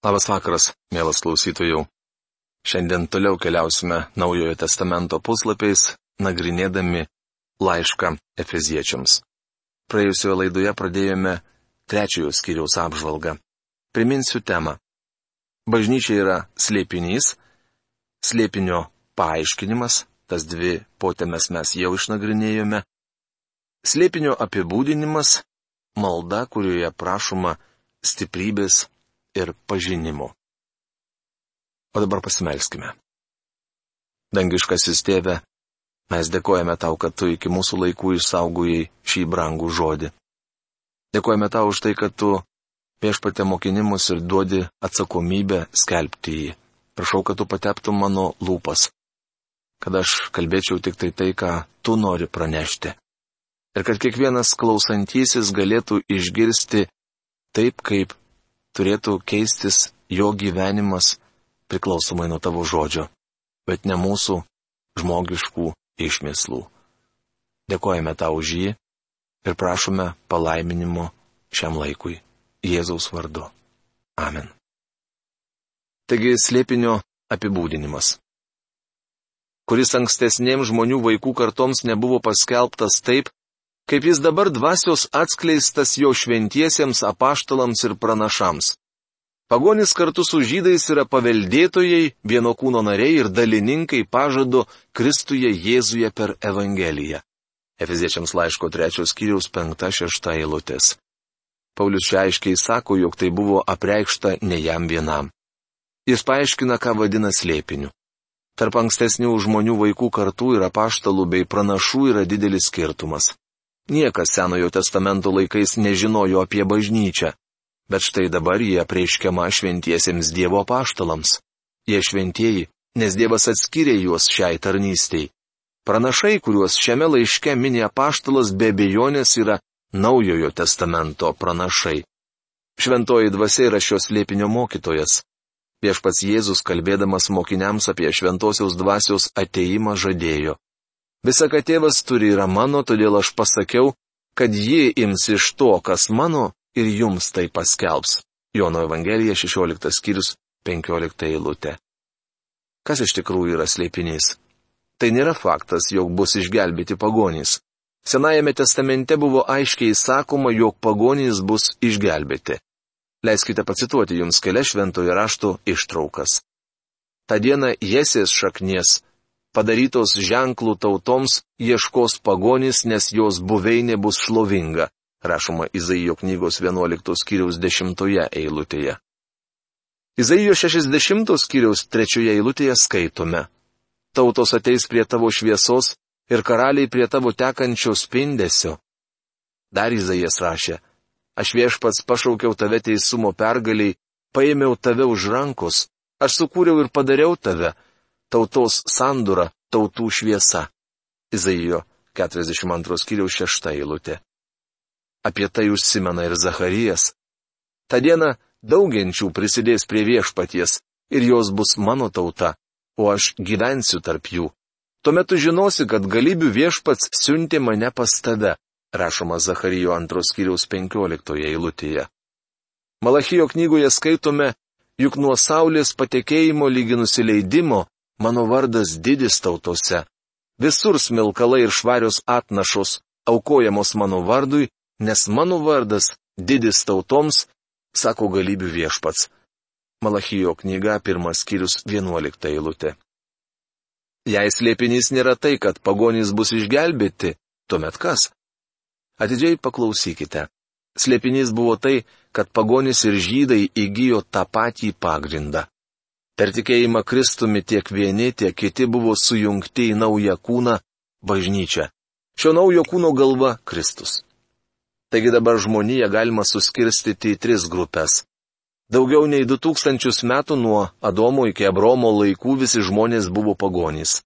Labas vakaras, mielas klausytojų. Šiandien toliau keliausime Naujojo testamento puslapiais, nagrinėdami laišką Efeziečiams. Praėjusioje laidoje pradėjome trečiojo skyriaus apžvalgą. Priminsiu temą. Bažnyčia yra slėpinys, slėpinio paaiškinimas, tas dvi potėmes mes jau išnagrinėjome, slėpinio apibūdinimas, malda, kurioje prašoma stiprybės ir pažinimu. O dabar pasimelskime. Dangiškasis tėve, mes dėkojame tau, kad tu iki mūsų laikų išsaugojai šį brangų žodį. Dėkojame tau už tai, kad tu viešpatė mokinimus ir duodi atsakomybę skelbti jį. Prašau, kad tu pateptum mano lūpas, kad aš kalbėčiau tik tai tai, ką tu nori pranešti. Ir kad kiekvienas klausantysis galėtų išgirsti taip, kaip turėtų keistis jo gyvenimas priklausomai nuo tavo žodžio, bet ne mūsų žmogiškų išmislų. Dėkojame tau už jį ir prašome palaiminimo šiam laikui Jėzaus vardu. Amen. Taigi slėpinio apibūdinimas kuris ankstesniems žmonių vaikų kartoms nebuvo paskelbtas taip, kaip jis dabar dvasios atskleistas jo šventiesiems apaštalams ir pranašams. Pagonis kartu su žydais yra paveldėtojai, vieno kūno nariai ir dalininkai pažado Kristuje Jėzuje per Evangeliją. Efeziečiams laiško trečios kiriaus penkta šešta eilutės. Paulius čia aiškiai sako, jog tai buvo apreikšta ne jam vienam. Jis paaiškina, ką vadina slėpiniu. Tarp ankstesnių žmonių vaikų kartų ir apaštalų bei pranašų yra didelis skirtumas. Niekas Senojo testamento laikais nežinojo apie bažnyčią, bet štai dabar jie prieškiama šventiesiems Dievo paštalams. Jie šventieji, nes Dievas atskiria juos šiai tarnystei. Pranašai, kuriuos šiame laiške minė paštalas be bejonės yra Naujojo testamento pranašai. Šventoji dvasia yra šios lėpinio mokytojas. Viešpats Jėzus kalbėdamas mokiniams apie šventosios dvasios ateimą žadėjo. Visa, ką tėvas turi, yra mano, todėl aš pasakiau, kad ji ims iš to, kas mano, ir jums tai paskelbs. Jono Evangelija 16 skyrius 15 eilutė. Kas iš tikrųjų yra slėpinys? Tai nėra faktas, jog bus išgelbėti pagonys. Senajame testamente buvo aiškiai sakoma, jog pagonys bus išgelbėti. Leiskite pacituoti jums kelias šventojo rašto ištraukas. Ta diena Jesės šaknies padarytos ženklų tautoms ieškos pagonis, nes jos buveinė bus šlovinga, rašoma Izaijo knygos 11 skyriaus 10 eilutėje. Izaijo 60 skyriaus 3 eilutėje skaitome. Tautos ateis prie tavo šviesos ir karaliai prie tavo tekančio spindesio. Dar Izaijas rašė, aš viešpats pašaukiau tave teisumo pergaliai, paėmiau tave už rankos, aš sukūriau ir padariau tave, tautos sandūra, tautų šviesa. Izaijo 42 skyriaus 6 eilutė. Apie tai užsimena ir Zacharijas. Ta diena daugiančių prisidės prie viešpaties ir jos bus mano tauta, o aš gyvensiu tarp jų. Tuomet tu žinosi, kad galybių viešpats siuntė mane pas tave, rašoma Zacharijo antros kiriaus 15 eilutėje. Malachijo knygoje skaitome, juk nuo saulės patekėjimo lygi nusileidimo mano vardas didis tautose. Visur smilkalai ir švarios atnašos aukojamos mano vardui, nes mano vardas didis tautoms, sako galybių viešpats. Malachijo knyga pirmas skyrius vienuolikta eilutė. Jei slėpinys nėra tai, kad pagonys bus išgelbėti, tuomet kas? Atidžiai paklausykite. Slėpinys buvo tai, kad pagonys ir žydai įgyjo tą patį pagrindą. Per tikėjimą Kristumi tiek vieni, tiek kiti buvo sujungti į naują kūną - bažnyčią. Šio naujo kūno galva - Kristus. Taigi dabar žmoniją galima suskirstyti į tris grupės. Daugiau nei 2000 metų nuo Adomo iki Abromo laikų visi žmonės buvo pagonys.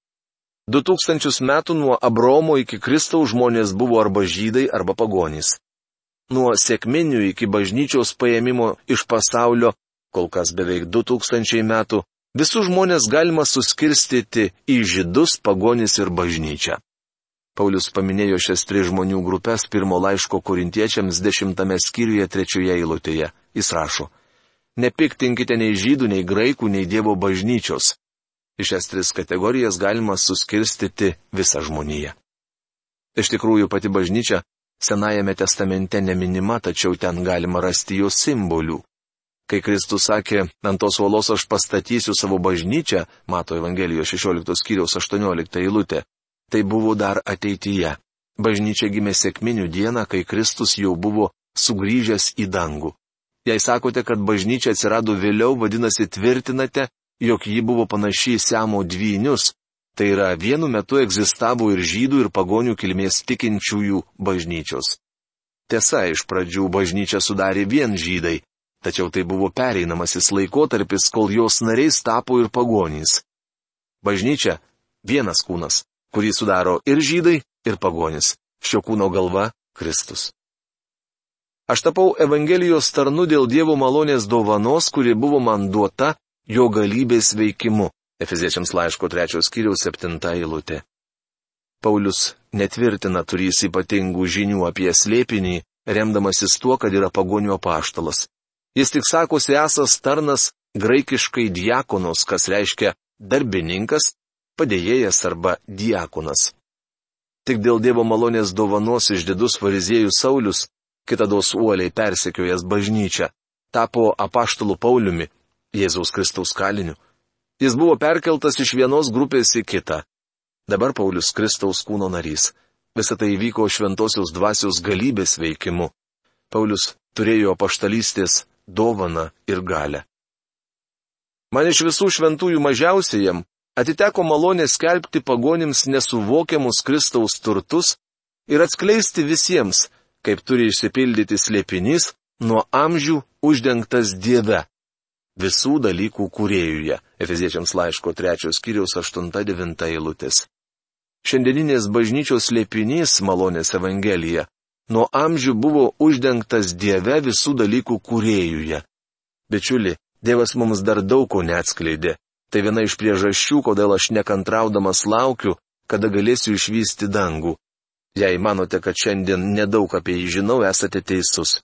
2000 metų nuo Abromo iki Kristaus žmonės buvo arba žydai, arba pagonys. Nuo sėkminių iki bažnyčios paėmimo iš pasaulio kol kas beveik 2000 metų, visus žmonės galima suskirstyti į žydus, pagonis ir bažnyčią. Paulius paminėjo šias tris žmonių grupės pirmo laiško korintiečiams dešimtame skyriuje trečioje eilutėje. Jis rašo, nepiktinkite nei žydų, nei graikų, nei Dievo bažnyčios. Iš šias tris kategorijas galima suskirstyti visą žmoniją. Iš tikrųjų, pati bažnyčia Senajame testamente neminima, tačiau ten galima rasti jos simbolių. Kai Kristus sakė, ant tos uolos aš pastatysiu savo bažnyčią, mato Evangelijos 16 skyriaus 18 eilutė, tai buvo dar ateityje. Bažnyčia gimė sėkminių dieną, kai Kristus jau buvo sugrįžęs į dangų. Jei sakote, kad bažnyčia atsirado vėliau, vadinasi tvirtinate, jog ji buvo panaši į Siamo dvynius, tai yra vienu metu egzistavo ir žydų ir pagonių kilmės tikinčiųjų bažnyčios. Tiesa, iš pradžių bažnyčią sudarė vien žydai, tačiau tai buvo pereinamasis laikotarpis, kol jos nariais tapo ir pagonys. Bažnyčia - vienas kūnas, kurį sudaro ir žydai, ir pagonis. Šio kūno galva - Kristus. Aš tapau Evangelijos tarnu dėl Dievo malonės dovanos, kuri buvo man duota jo galybės veikimu. Efeziečiams laiško trečios kiriaus septinta eilutė. Paulius netvirtina turys ypatingų žinių apie slėpinį, remdamasis tuo, kad yra pagonio paštalas. Jis tik sakosi esas tarnas graikiškai diakonos, kas reiškia darbininkas, padėjėjas arba diakonas. Tik dėl Dievo malonės dovanos išdidus fariziejų Saulis, kitados uoliai persekiojęs bažnyčią, tapo apaštalų Pauliumi, Jėzaus Kristaus kaliniu. Jis buvo perkeltas iš vienos grupės į kitą. Dabar Paulius Kristaus kūno narys. Visą tai įvyko šventosios dvasios galybės veikimu. Paulius turėjo paštalystės dovaną ir galę. Man iš visų šventųjų mažiausiajam atiteko malonė skelbti pagonims nesuvokiamus Kristaus turtus ir atskleisti visiems, kaip turi išsipildyti slėpinys, nuo amžių uždengtas Dieve. Visų dalykų kūrėjuje. Efeziečiams laiško 3 skyriaus 8-9 eilutės. Šiandieninės bažnyčios slėpinys malonės Evangelija nuo amžių buvo uždengtas Dieve visų dalykų kūrėjuje. Bičiuli, Dievas mums dar daug ko neatskleidė. Tai viena iš priežasčių, kodėl aš nekantraudamas laukiu, kada galėsiu išvysti dangų. Jei manote, kad šiandien nedaug apie jį žinau, esate teisus.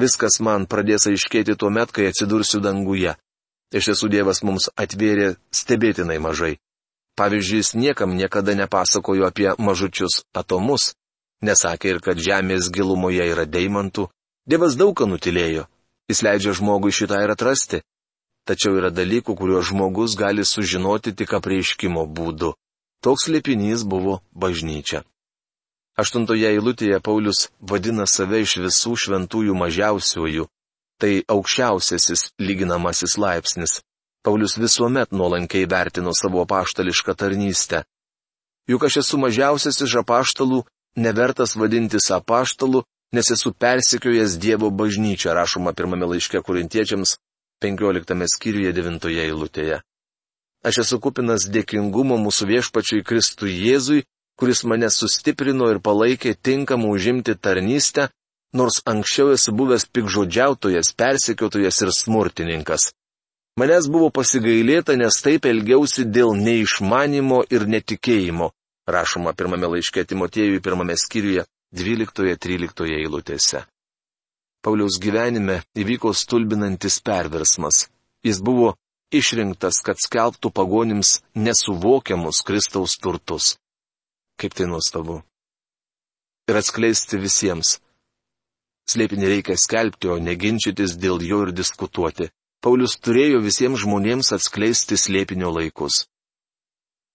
Viskas man pradės aiškėti tuo met, kai atsidursiu danguje. Iš tiesų Dievas mums atvėrė stebėtinai mažai. Pavyzdžiui, jis niekam niekada nepasakojo apie mažučius atomus, nesakė ir kad žemės gilumoje yra deimantų. Dievas daug ką nutilėjo. Jis leidžia žmogui šitą ir atrasti tačiau yra dalykų, kuriuos žmogus gali sužinoti tik apreiškimo būdu. Toks lėpinys buvo bažnyčia. Aštuntoje eilutėje Paulius vadina save iš visų šventųjų mažiausiųjų. Tai aukščiausiasis lyginamasis laipsnis. Paulius visuomet nuolankiai vertino savo paštališką tarnystę. Juk aš esu mažiausias iš apaštalų, nevertas vadintis apaštalu, nes esu persikiojęs Dievo bažnyčią, rašoma pirmame laiške kurintiečiams 15 skyriuje 9 eilutėje. Aš esu kupinas dėkingumo mūsų viešpačiui Kristui Jėzui, kuris mane sustiprino ir palaikė tinkamą užimti tarnystę, nors anksčiau esu buvęs pikžodžiautojas, persekiotojas ir smurtininkas. Manęs buvo pasigailėta, nes taip elgiausi dėl neišmanimo ir netikėjimo, rašoma pirmame laiške Timotiejui pirmame skyriuje 12-13 eilutėse. Pauliaus gyvenime įvyko stulbinantis perversmas. Jis buvo išrinktas, kad skelbtų pagonims nesuvokiamus Kristaus turtus. Kaip tai nuostabu. Ir atskleisti visiems. Slėpinį reikia skelbti, o neginčytis dėl jo ir diskutuoti. Paulius turėjo visiems žmonėms atskleisti slėpinio laikus.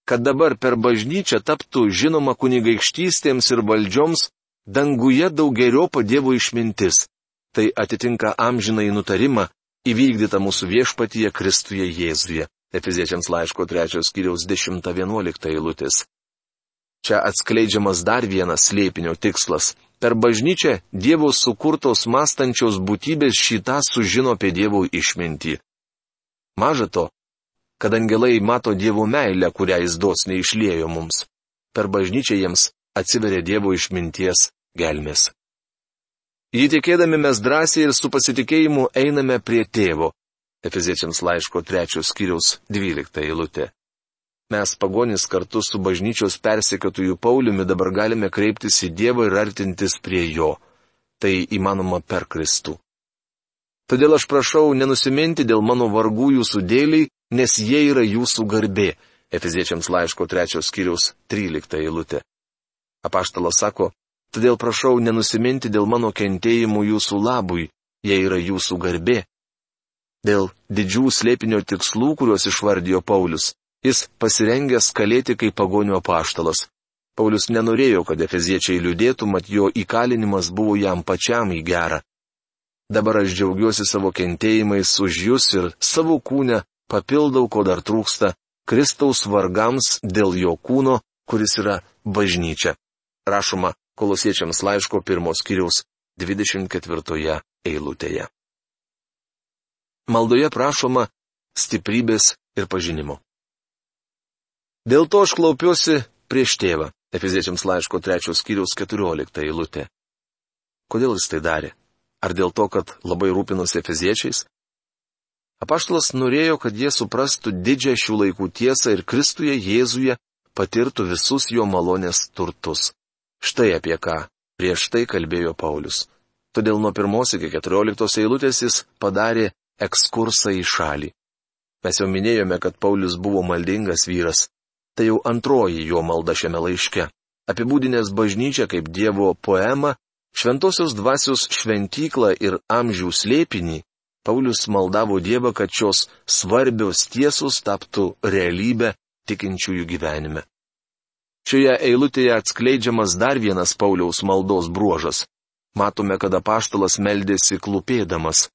Kad dabar per bažnyčią taptų žinoma kunigaikštystėms ir valdžioms, danguje daug geriau padėvo išmintis tai atitinka amžinai nutarimą įvykdytą mūsų viešpatyje Kristuje Jėzuje. Efeziečiams laiško 3 skyriaus 10-11 eilutės. Čia atskleidžiamas dar vienas slėpinio tikslas. Per bažnyčią Dievo sukurtos mąstančios būtybės šitą sužino apie Dievo išmintį. Maža to, kad angelai mato Dievo meilę, kurią jis dosniai išliejo mums. Per bažnyčią jiems atsiveria Dievo išminties gelmės. Jį tikėdami mes drąsiai ir su pasitikėjimu einame prie tėvo. Efeziečiams laiško trečios skyriaus dvylikta eilutė. Mes pagonys kartu su bažnyčios persekiotojų Pauliumi dabar galime kreiptis į Dievą ir artintis prie jo. Tai įmanoma per Kristų. Todėl aš prašau nenusiminti dėl mano vargų jūsų dėliai, nes jie yra jūsų garbė. Efeziečiams laiško trečios skyriaus 13 eilutė. Apaštalas sako, todėl prašau nenusiminti dėl mano kentėjimų jūsų labui, jie yra jūsų garbė. Dėl didžių slėpinio tikslų, kuriuos išvardijo Paulius, jis pasirengęs kalėti kaip pagonio apaštalas. Paulius nenorėjo, kad efeziečiai liūdėtų, mat jo įkalinimas buvo jam pačiam į gerą. Dabar aš džiaugiuosi savo kentėjimais už jūs ir savo kūnę papildau, ko dar trūksta, Kristaus vargams dėl jo kūno, kuris yra bažnyčia. Rašoma kolosiečiams laiško pirmos kiriaus 24 eilutėje. Maldoje prašoma stiprybės ir pažinimo. Dėl to aš klaupiuosi prieš tėvą. Efeziečiams laiško trečios kiriaus 14 eilutė. Kodėl jis tai darė? Ar dėl to, kad labai rūpinosi efeziečiais? Apaštalas norėjo, kad jie suprastų didžią šių laikų tiesą ir Kristuje Jėzuje patirtų visus jo malonės turtus. Štai apie ką prieš tai kalbėjo Paulius. Todėl nuo pirmos iki keturioliktos eilutės jis padarė ekskursą į šalį. Mes jau minėjome, kad Paulius buvo maldingas vyras. Tai jau antroji jo malda šiame laiške. Apibūdinęs bažnyčią kaip Dievo poemą, Šventosios dvasios šventyklą ir amžių slėpinį, Paulius maldavo Dievą, kad šios svarbios tiesos taptų realybę tikinčiųjų gyvenime. Šioje eilutėje atskleidžiamas dar vienas Pauliaus maldos bruožas. Matome, kad apaštalas meldėsi klupėdamas.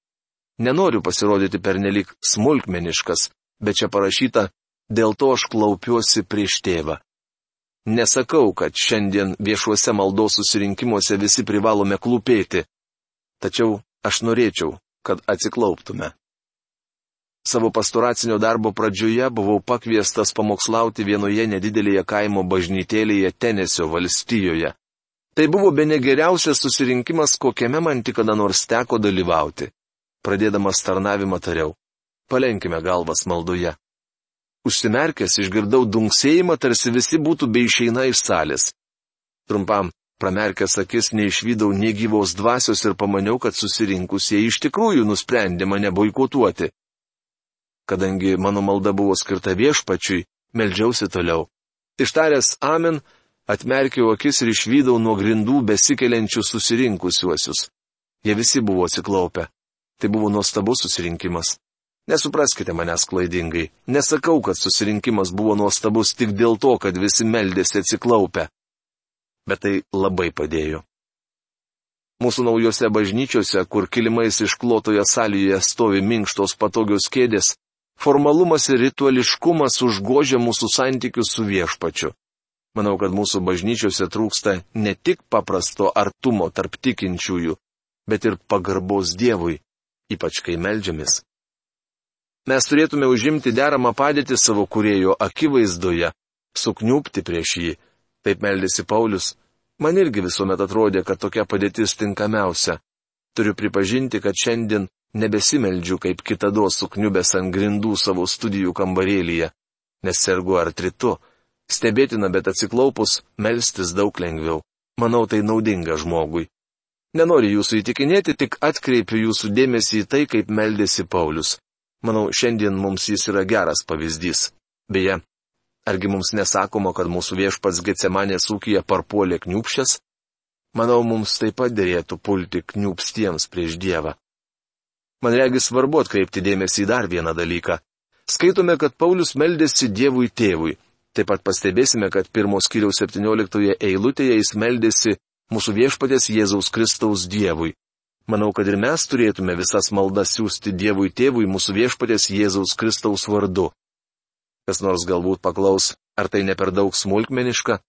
Nenoriu pasirodyti pernelik smulkmeniškas, bet čia parašyta, dėl to aš klaupiuosi prieš tėvą. Nesakau, kad šiandien viešuose maldos susirinkimuose visi privalome klūpėti. Tačiau aš norėčiau, kad atsiklauptume. Savo pastoracinio darbo pradžioje buvau pakviestas pamokslauti vienoje nedidelėje kaimo bažnytėlėje Tenesio valstijoje. Tai buvo be negeriausias susirinkimas, kokiame man tik kada nors teko dalyvauti. Pradėdamas tarnavimą tariau. Palenkime galvas maldoje. Užsimerkęs išgirdau dunksėjimą, tarsi visi būtų bei išeina iš salės. Trumpam, pramerkęs akis, neišvydau negyvos dvasios ir pamaniau, kad susirinkusieji iš tikrųjų nusprendė mane boikotuoti. Kadangi mano malda buvo skirta viešpačiui, meldžiausi toliau. Ištaręs amen, atmerkiau akis ir išvydau nuo grindų besikeliančius susirinkusiuosius. Jie visi buvo atsiklaupę. Tai buvo nuostabus susirinkimas. Nesupraskite manęs klaidingai. Nesakau, kad susirinkimas buvo nuostabus tik dėl to, kad visi meldėsi atsiklaupę. Bet tai labai padėjo. Mūsų naujose bažnyčiose, kur kilimais išklotoje salėje stovi minkštos patogios kėdės, formalumas ir rituališkumas užgožia mūsų santykius su viešpačiu. Manau, kad mūsų bažnyčiose trūksta ne tik paprasto artumo tarp tikinčiųjų, bet ir pagarbos Dievui, ypač kai melžiamės. Mes turėtume užimti deramą padėtį savo kurėjo akivaizdoje, sukniupti prieš jį. Taip meldėsi Paulius. Man irgi visuomet atrodė, kad tokia padėtis tinkamiausia. Turiu pripažinti, kad šiandien nebesimeldžiu kaip kitado sukniubęs ant grindų savo studijų kambarėlyje, nes sergu artritu. Stebėtina, bet atsiklaupus, melstis daug lengviau. Manau, tai naudinga žmogui. Nenoriu jūsų įtikinėti, tik atkreipiu jūsų dėmesį į tai, kaip meldėsi Paulius. Manau, šiandien mums jis yra geras pavyzdys. Beje, argi mums nesakoma, kad mūsų viešpats Getsemanės ūkija parpuolė kniupšės? Manau, mums taip pat dėrėtų pulti kniupstiems prieš Dievą. Man regis svarbu atkreipti dėmesį į dar vieną dalyką. Skaitome, kad Paulius meldėsi Dievui tėvui. Taip pat pastebėsime, kad pirmos kiriaus 17 eilutėje jis meldėsi mūsų viešpatės Jėzaus Kristaus Dievui. Manau, kad ir mes turėtume visas maldas siūsti Dievui tėvui mūsų viešpatės Jėzaus Kristaus vardu. Kas nors galbūt paklaus, ar tai ne per daug smulkmeniška?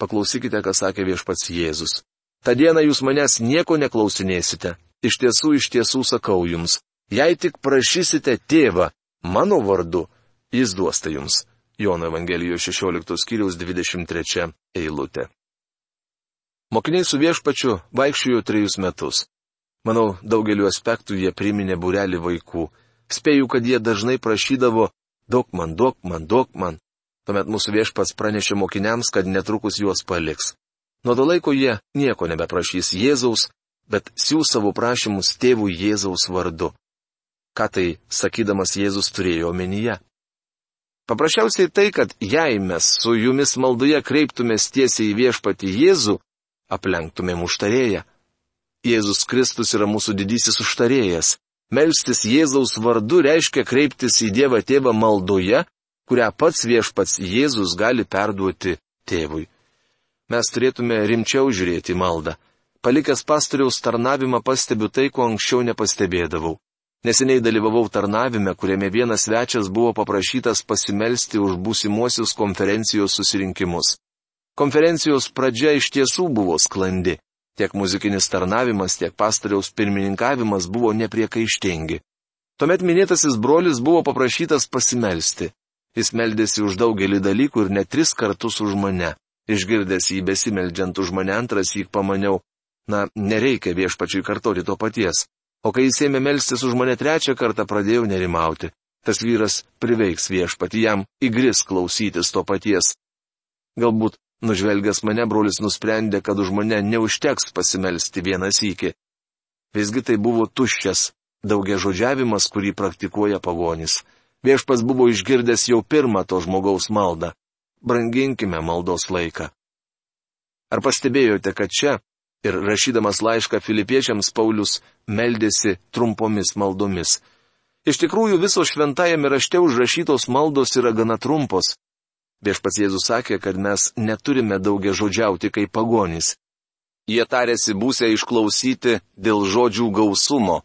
Paklausykite, ką sakė viešpats Jėzus. Ta diena jūs manęs nieko neklausinėsite. Iš tiesų, iš tiesų sakau jums, jei tik prašysite tėvą mano vardu, jis duos tai jums. Jono Evangelijos 16 skyriaus 23 eilutė. Mokiniai su viešpačiu vaikščiojo trejus metus. Manau, daugeliu aspektų jie priminė burelį vaikų. Spėju, kad jie dažnai prašydavo, duok man, duok man, duok man. Tuomet mūsų viešpats pranešė mokiniams, kad netrukus juos paliks. Nuo to laiko jie nieko nebeprašys Jėzaus, bet siūs savo prašymus tėvų Jėzaus vardu. Ką tai sakydamas Jėzus turėjo omenyje? Paprasčiausiai tai, kad jei mes su jumis maldoje kreiptumės tiesiai į viešpatį Jėzų, aplenktumėm užtarėją. Jėzus Kristus yra mūsų didysis užtarėjas. Melstis Jėzaus vardu reiškia kreiptis į Dievą tėvą maldoje, kurią pats viešpats Jėzus gali perduoti tėvui. Mes turėtume rimčiau žiūrėti maldą. Palikęs pastoriaus tarnavimą pastebiu tai, ko anksčiau nepastebėdavau. Neseniai dalyvavau tarnavime, kuriame vienas svečias buvo paprašytas pasimelsti už būsimuosius konferencijos susirinkimus. Konferencijos pradžia iš tiesų buvo sklandi. Tiek muzikinis tarnavimas, tiek pastoriaus pirmininkavimas buvo nepriekaištingi. Tuomet minėtasis brolis buvo paprašytas pasimelsti. Jis meldėsi už daugelį dalykų ir net tris kartus už mane. Išgirdęs jį besimeldžiant už mane antras jį pamaniau, na, nereikia viešpačiui kartoti to paties. O kai jis ėmė melstis už mane trečią kartą, pradėjau nerimauti. Tas vyras priveiks viešpati jam įgris klausytis to paties. Galbūt, nužvelgęs mane, brolis nusprendė, kad už mane neužteks pasimelsti vieną sykį. Visgi tai buvo tuščias, daugia žodžiavimas, kurį praktikuoja pagonis. Viešpas buvo išgirdęs jau pirmą to žmogaus maldą. Branginkime maldos laiką. Ar pastebėjote, kad čia Ir rašydamas laišką filipiečiams Paulius meldėsi trumpomis maldomis. Iš tikrųjų, visos šventajame rašte užrašytos maldos yra gana trumpos. Viešpats Jėzus sakė, kad mes neturime daugia žodžiauti kaip pagonys. Jie tarėsi būsę išklausyti dėl žodžių gausumo.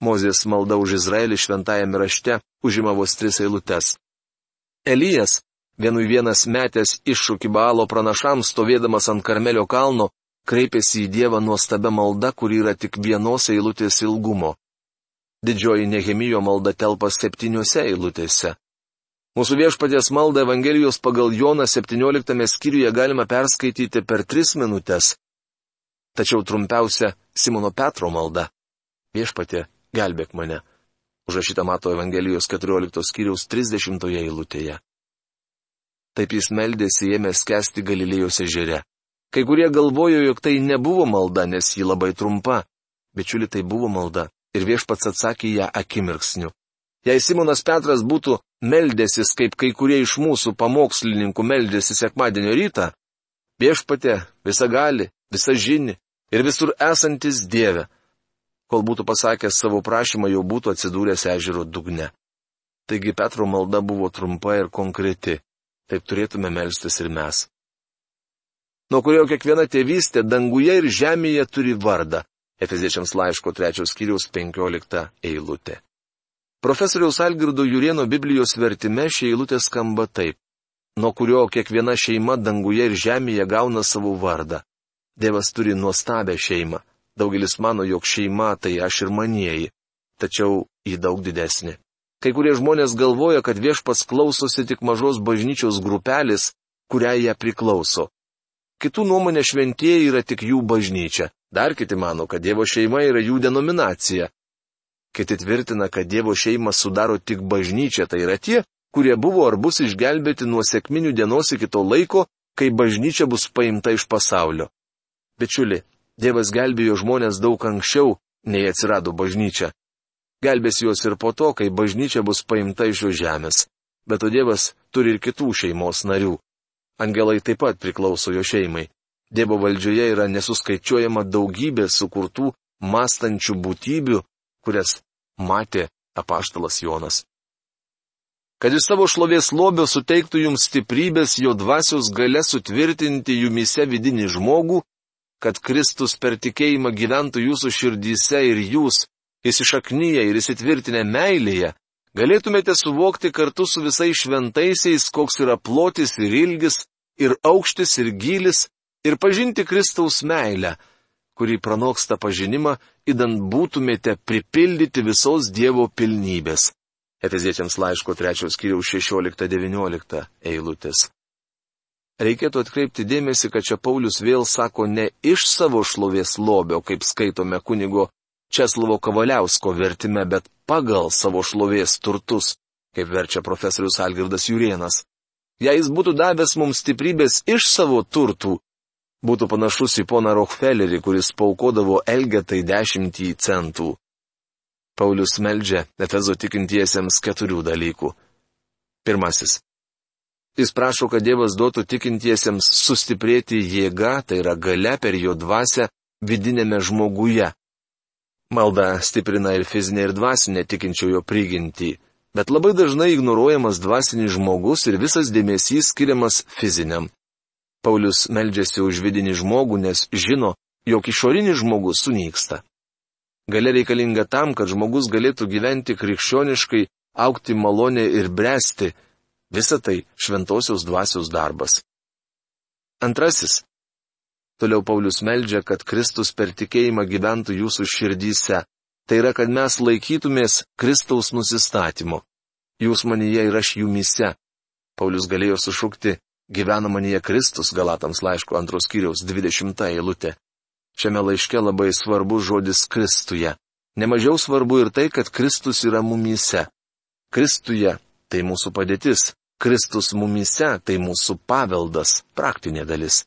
Mozės malda už Izraelį šventajame rašte užima vos tris eilutes. Elijas, vienui vienas metęs iššūkį balo pranašams stovėdamas ant Karmelio kalno, kreipėsi į Dievą nuostabę maldą, kuri yra tik vienos eilutės ilgumo. Didžioji Nehemijo malda telpa septyniose eilutėse. Mūsų viešpatės maldą Evangelijos pagal Joną 17 skyriuje galima perskaityti per 3 minutės. Tačiau trumpiausia Simono Petro malda. Viešpatė, gelbėk mane. Užrašyta mato Evangelijos 14 skyriaus 30 eilutėje. Taip jis meldėsi ėmė skęsti Galilėjos ežere. Kai kurie galvojo, jog tai nebuvo malda, nes ji labai trumpa. Bičiuli, tai buvo malda. Ir viešpats atsakė ją akimirksniu. Jei Simonas Petras būtų meldėsis, kaip kai kurie iš mūsų pamokslininkų meldėsi sekmadienio rytą, viešpatė visa gali, visa žini ir visur esantis Dieve, kol būtų pasakęs savo prašymą, jau būtų atsidūręs ežero dugne. Taigi Petro malda buvo trumpa ir konkreti. Taip turėtume melstis ir mes nuo kurio kiekviena tėvystė danguje ir žemėje turi vardą. Efeziečiams laiško trečios skyriaus penkiolikta eilutė. Profesoriaus Algirdo Jurieno Biblijos vertime ši eilutė skamba taip, nuo kurio kiekviena šeima danguje ir žemėje gauna savo vardą. Dievas turi nuostabę šeimą. Daugelis mano, jog šeima tai aš ir manieji. Tačiau jį daug didesnė. Kai kurie žmonės galvoja, kad viešpas klausosi tik mažos bažnyčios grupelės, kuriai ją priklauso. Kitų nuomonė šventieji yra tik jų bažnyčia. Dar kiti mano, kad Dievo šeima yra jų denominacija. Kiti tvirtina, kad Dievo šeimą sudaro tik bažnyčia, tai yra tie, kurie buvo ar bus išgelbėti nuo sėkminių dienos iki to laiko, kai bažnyčia bus paimta iš pasaulio. Bičiuli, Dievas gelbėjo žmonės daug anksčiau, nei atsirado bažnyčia. Gelbės juos ir po to, kai bažnyčia bus paimta iš jo žemės. Bet o Dievas turi ir kitų šeimos narių. Angelai taip pat priklauso jo šeimai. Dievo valdžioje yra nesuskaičiuojama daugybė sukurtų, mąstančių būtybių, kurias matė apaštalas Jonas. Kad iš savo šlovės lobio suteiktų jums stiprybės jo dvasios gale sutvirtinti jumise vidinį žmogų, kad Kristus per tikėjimą gyventų jūsų širdyse ir jūs, įsišaknyje ir įsitvirtinę meilėje, galėtumėte suvokti kartu su visais šventaisiais, koks yra plotis ir ilgis, ir aukštis, ir gylis, ir pažinti Kristaus meilę, kuri pranoksta pažinimą, įdant būtumėte pripildyti visos Dievo pilnybės. Efeziečiams laiško 3 skyriaus 16-19 eilutės. Reikėtų atkreipti dėmesį, kad čia Paulius vėl sako ne iš savo šlovės lobio, kaip skaitome kunigo Česlovo Kavaliausko vertime, bet pagal savo šlovės turtus, kaip verčia profesorius Algirdas Jurienas. Jei jis būtų davęs mums stiprybės iš savo turtų, būtų panašus į poną Rockefellerį, kuris paukodavo Elgetai dešimtį centų. Paulius meldžia Efezo tikintiesiems keturių dalykų. Pirmasis. Jis prašo, kad Dievas duotų tikintiesiems sustiprėti jėga, tai yra gale per jo dvasę vidinėme žmoguje. Malda stiprina ir fizinę, ir dvasinę tikinčiojo prigintį, bet labai dažnai ignoruojamas dvasinis žmogus ir visas dėmesys skiriamas fiziniam. Paulius meldžiasi už vidinį žmogų, nes žino, jog išorinis žmogus sunyksta. Galia reikalinga tam, kad žmogus galėtų gyventi krikščioniškai, aukti malonė ir bręsti. Visa tai šventosios dvasios darbas. Antrasis. Toliau Paulius meldžia, kad Kristus per tikėjimą gyventų jūsų širdyse. Tai yra, kad mes laikytumės Kristaus nusistatymu. Jūs manyje ir aš jumise. Paulius galėjo sušukti, gyvena manyje Kristus, Galatams laiško antros kiriaus 20 eilutė. Šiame laiške labai svarbu žodis Kristuje. Nemažiau svarbu ir tai, kad Kristus yra mumyse. Kristuje tai mūsų padėtis, Kristus mumyse tai mūsų paveldas, praktinė dalis.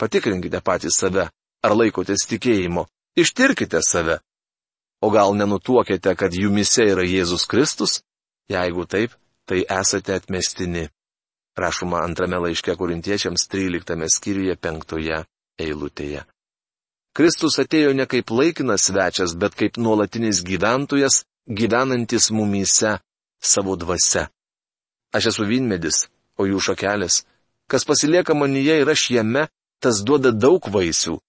Patikrinkite patys save, ar laikotės tikėjimo, ištirkite save. O gal nenutuokėte, kad jumise yra Jėzus Kristus? Jeigu taip, tai esate atmestini. Rašoma antrame laiške korintiečiams 13 skyriuje 5 eilutėje. Kristus atėjo ne kaip laikinas svečias, bet kaip nuolatinis gyventojas, gyvenantis mumyse savo dvasia. Aš esu vynmedis, o jų šakelės. Kas pasilieka manyje ir aš jame, tas duoda daug vaisių.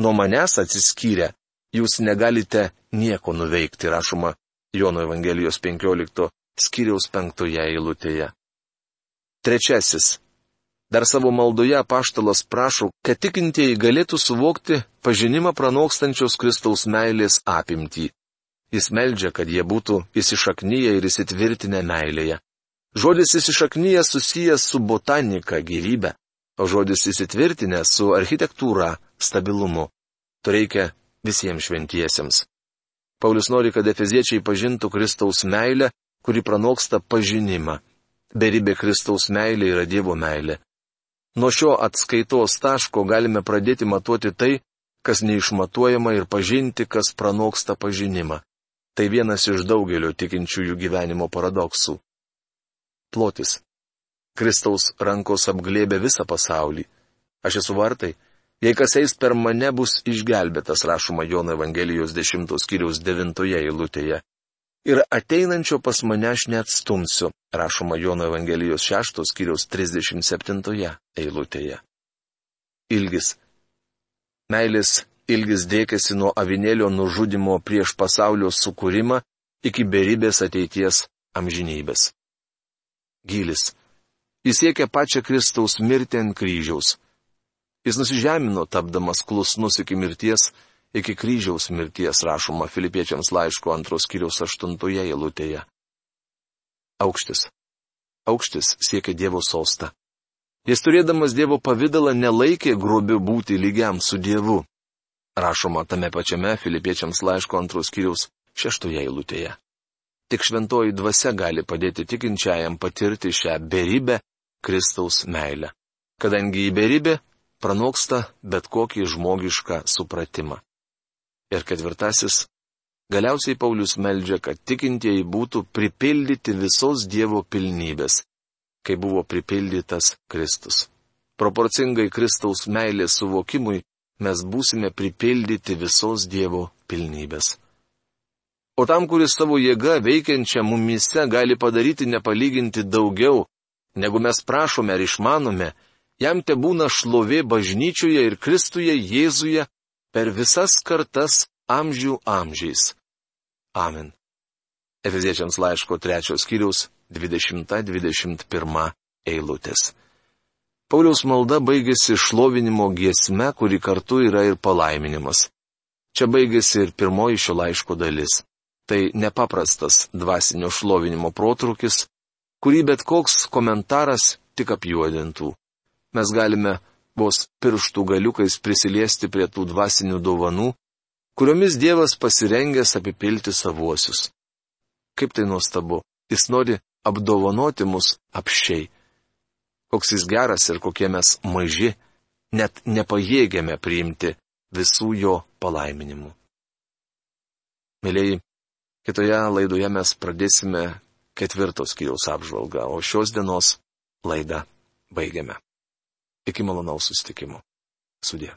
Nuo manęs atsiskyrę, jūs negalite nieko nuveikti, rašoma Jono Evangelijos 15 skyriaus 5 eilutėje. Trečiasis Dar savo maldoje paštalas prašo, kad tikintieji galėtų suvokti pažinimą pranokstančios Kristaus meilės apimtį. Jis meldžia, kad jie būtų įsišaknyje ir įsitvirtinę meilėje. Žodis įsišaknyje susijęs su botanika gyvybė, o žodis įsitvirtinę su architektūra stabilumu. To reikia visiems šventiesiems. Paulius nori, kad efeziečiai pažintų Kristaus meilę, kuri pranoksta pažinimą. Beribė Kristaus meilė yra Dievo meilė. Nuo šio atskaitos taško galime pradėti matuoti tai, kas neišmatuojama ir pažinti, kas pranoksta pažinimą. Tai vienas iš daugelio tikinčiųjų gyvenimo paradoksų. Plotis. Kristaus rankos apglėbė visą pasaulį. Aš esu vartai. Jei kas eis per mane bus išgelbėtas, rašoma Jono Evangelijos 10 skyriaus 9 eilutėje ir ateinančio pas mane aš neatstumsiu, rašoma Jono Evangelijos 6 skyriaus 37 eilutėje. Ilgis. Meilės ilgis dėkėsi nuo avinėlio nužudimo prieš pasaulio sukūrimą iki beribės ateities amžinybės. Gilis. Jis siekia pačią Kristaus mirtį ant kryžiaus. Jis nusižemino, tapdamas klusnus iki mirties, iki kryžiaus mirties rašoma filipiečiams laiško antros kiriaus aštuntoje eilutėje. Aukštis. Aukštis siekia Dievo sostą. Jis turėdamas Dievo pavydalą nelaikė grubiu būti lygiam su Dievu. Rašoma tame pačiame filipiečiams laiško antros kiriaus šeštoje eilutėje. Tik šventoji dvasia gali padėti tikinčiajam patirti šią beribę Kristaus meilę, kadangi į beribę pranoksta bet kokį žmogišką supratimą. Ir ketvirtasis. Galiausiai Paulius meldžia, kad tikintieji būtų pripildyti visos Dievo pilnybės, kai buvo pripildytas Kristus. Proporcingai Kristaus meilės suvokimui mes būsime pripildyti visos Dievo pilnybės. O tam, kuris savo jėga veikiančią mumise gali padaryti nepalyginti daugiau, negu mes prašome ar išmanome, jam te būna šlovė bažnyčioje ir Kristuje Jėzuje per visas kartas amžių amžiais. Amen. Efeziečiams laiško trečios skyriaus 20-21 eilutės. Pauliaus malda baigėsi šlovinimo giesme, kuri kartu yra ir palaiminimas. Čia baigėsi ir pirmoji šio laiško dalis. Tai nepaprastas dvasinio šlovinimo protrukis, kurį bet koks komentaras tik apjuodintų. Mes galime vos pirštų galiukais prisiliesti prie tų dvasinių dovanų, kuriomis Dievas pasirengęs apipilti savuosius. Kaip tai nuostabu, jis nori apdovanoti mus apšiai. Koks jis geras ir kokie mes maži, net nepajėgiame priimti visų jo palaiminimų. Mėlyjei, kitoje laidoje mes pradėsime ketvirtos skyriaus apžvalgą, o šios dienos laidą baigiame. Iki malonaus sustikimo. Sudė.